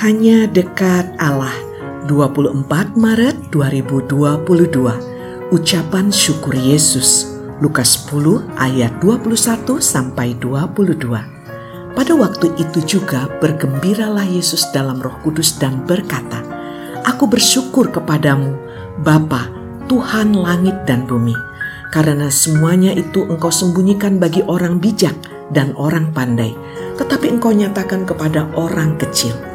Hanya dekat Allah. 24 Maret 2022 Ucapan syukur Yesus. Lukas 10 ayat 21 sampai 22 Pada waktu itu juga bergembiralah Yesus dalam roh kudus dan berkata Aku bersyukur kepadamu Bapa Tuhan langit dan bumi. Karena semuanya itu engkau sembunyikan bagi orang bijak dan orang pandai, tetapi engkau nyatakan kepada orang kecil.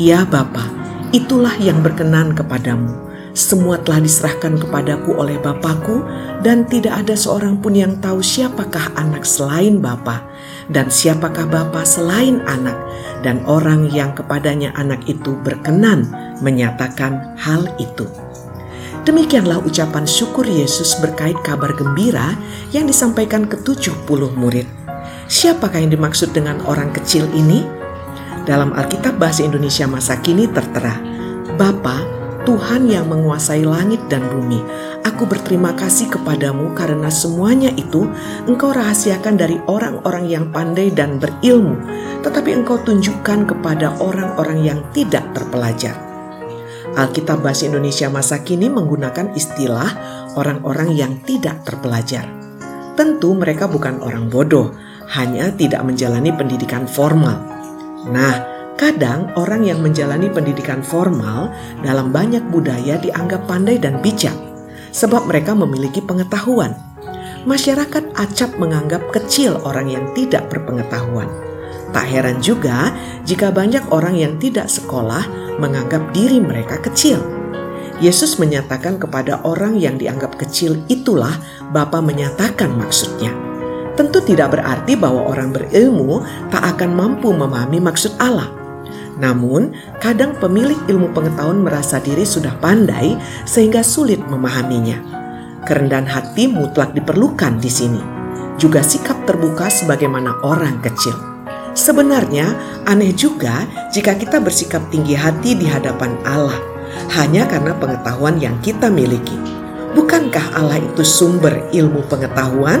Ya Bapa, itulah yang berkenan kepadamu. Semua telah diserahkan kepadaku oleh Bapakku dan tidak ada seorang pun yang tahu siapakah anak selain Bapa dan siapakah Bapa selain anak dan orang yang kepadanya anak itu berkenan menyatakan hal itu. Demikianlah ucapan syukur Yesus berkait kabar gembira yang disampaikan ke 70 murid. Siapakah yang dimaksud dengan orang kecil ini? Dalam Alkitab Bahasa Indonesia masa kini tertera, Bapa, Tuhan yang menguasai langit dan bumi, aku berterima kasih kepadamu karena semuanya itu engkau rahasiakan dari orang-orang yang pandai dan berilmu, tetapi engkau tunjukkan kepada orang-orang yang tidak terpelajar. Alkitab Bahasa Indonesia masa kini menggunakan istilah orang-orang yang tidak terpelajar. Tentu mereka bukan orang bodoh, hanya tidak menjalani pendidikan formal Nah, kadang orang yang menjalani pendidikan formal dalam banyak budaya dianggap pandai dan bijak, sebab mereka memiliki pengetahuan. Masyarakat acap menganggap kecil orang yang tidak berpengetahuan. Tak heran juga jika banyak orang yang tidak sekolah menganggap diri mereka kecil. Yesus menyatakan kepada orang yang dianggap kecil itulah Bapa menyatakan maksudnya. Tentu tidak berarti bahwa orang berilmu tak akan mampu memahami maksud Allah. Namun, kadang pemilik ilmu pengetahuan merasa diri sudah pandai sehingga sulit memahaminya. Kerendahan hati mutlak diperlukan di sini. Juga sikap terbuka sebagaimana orang kecil. Sebenarnya aneh juga jika kita bersikap tinggi hati di hadapan Allah hanya karena pengetahuan yang kita miliki. Bukankah Allah itu sumber ilmu pengetahuan?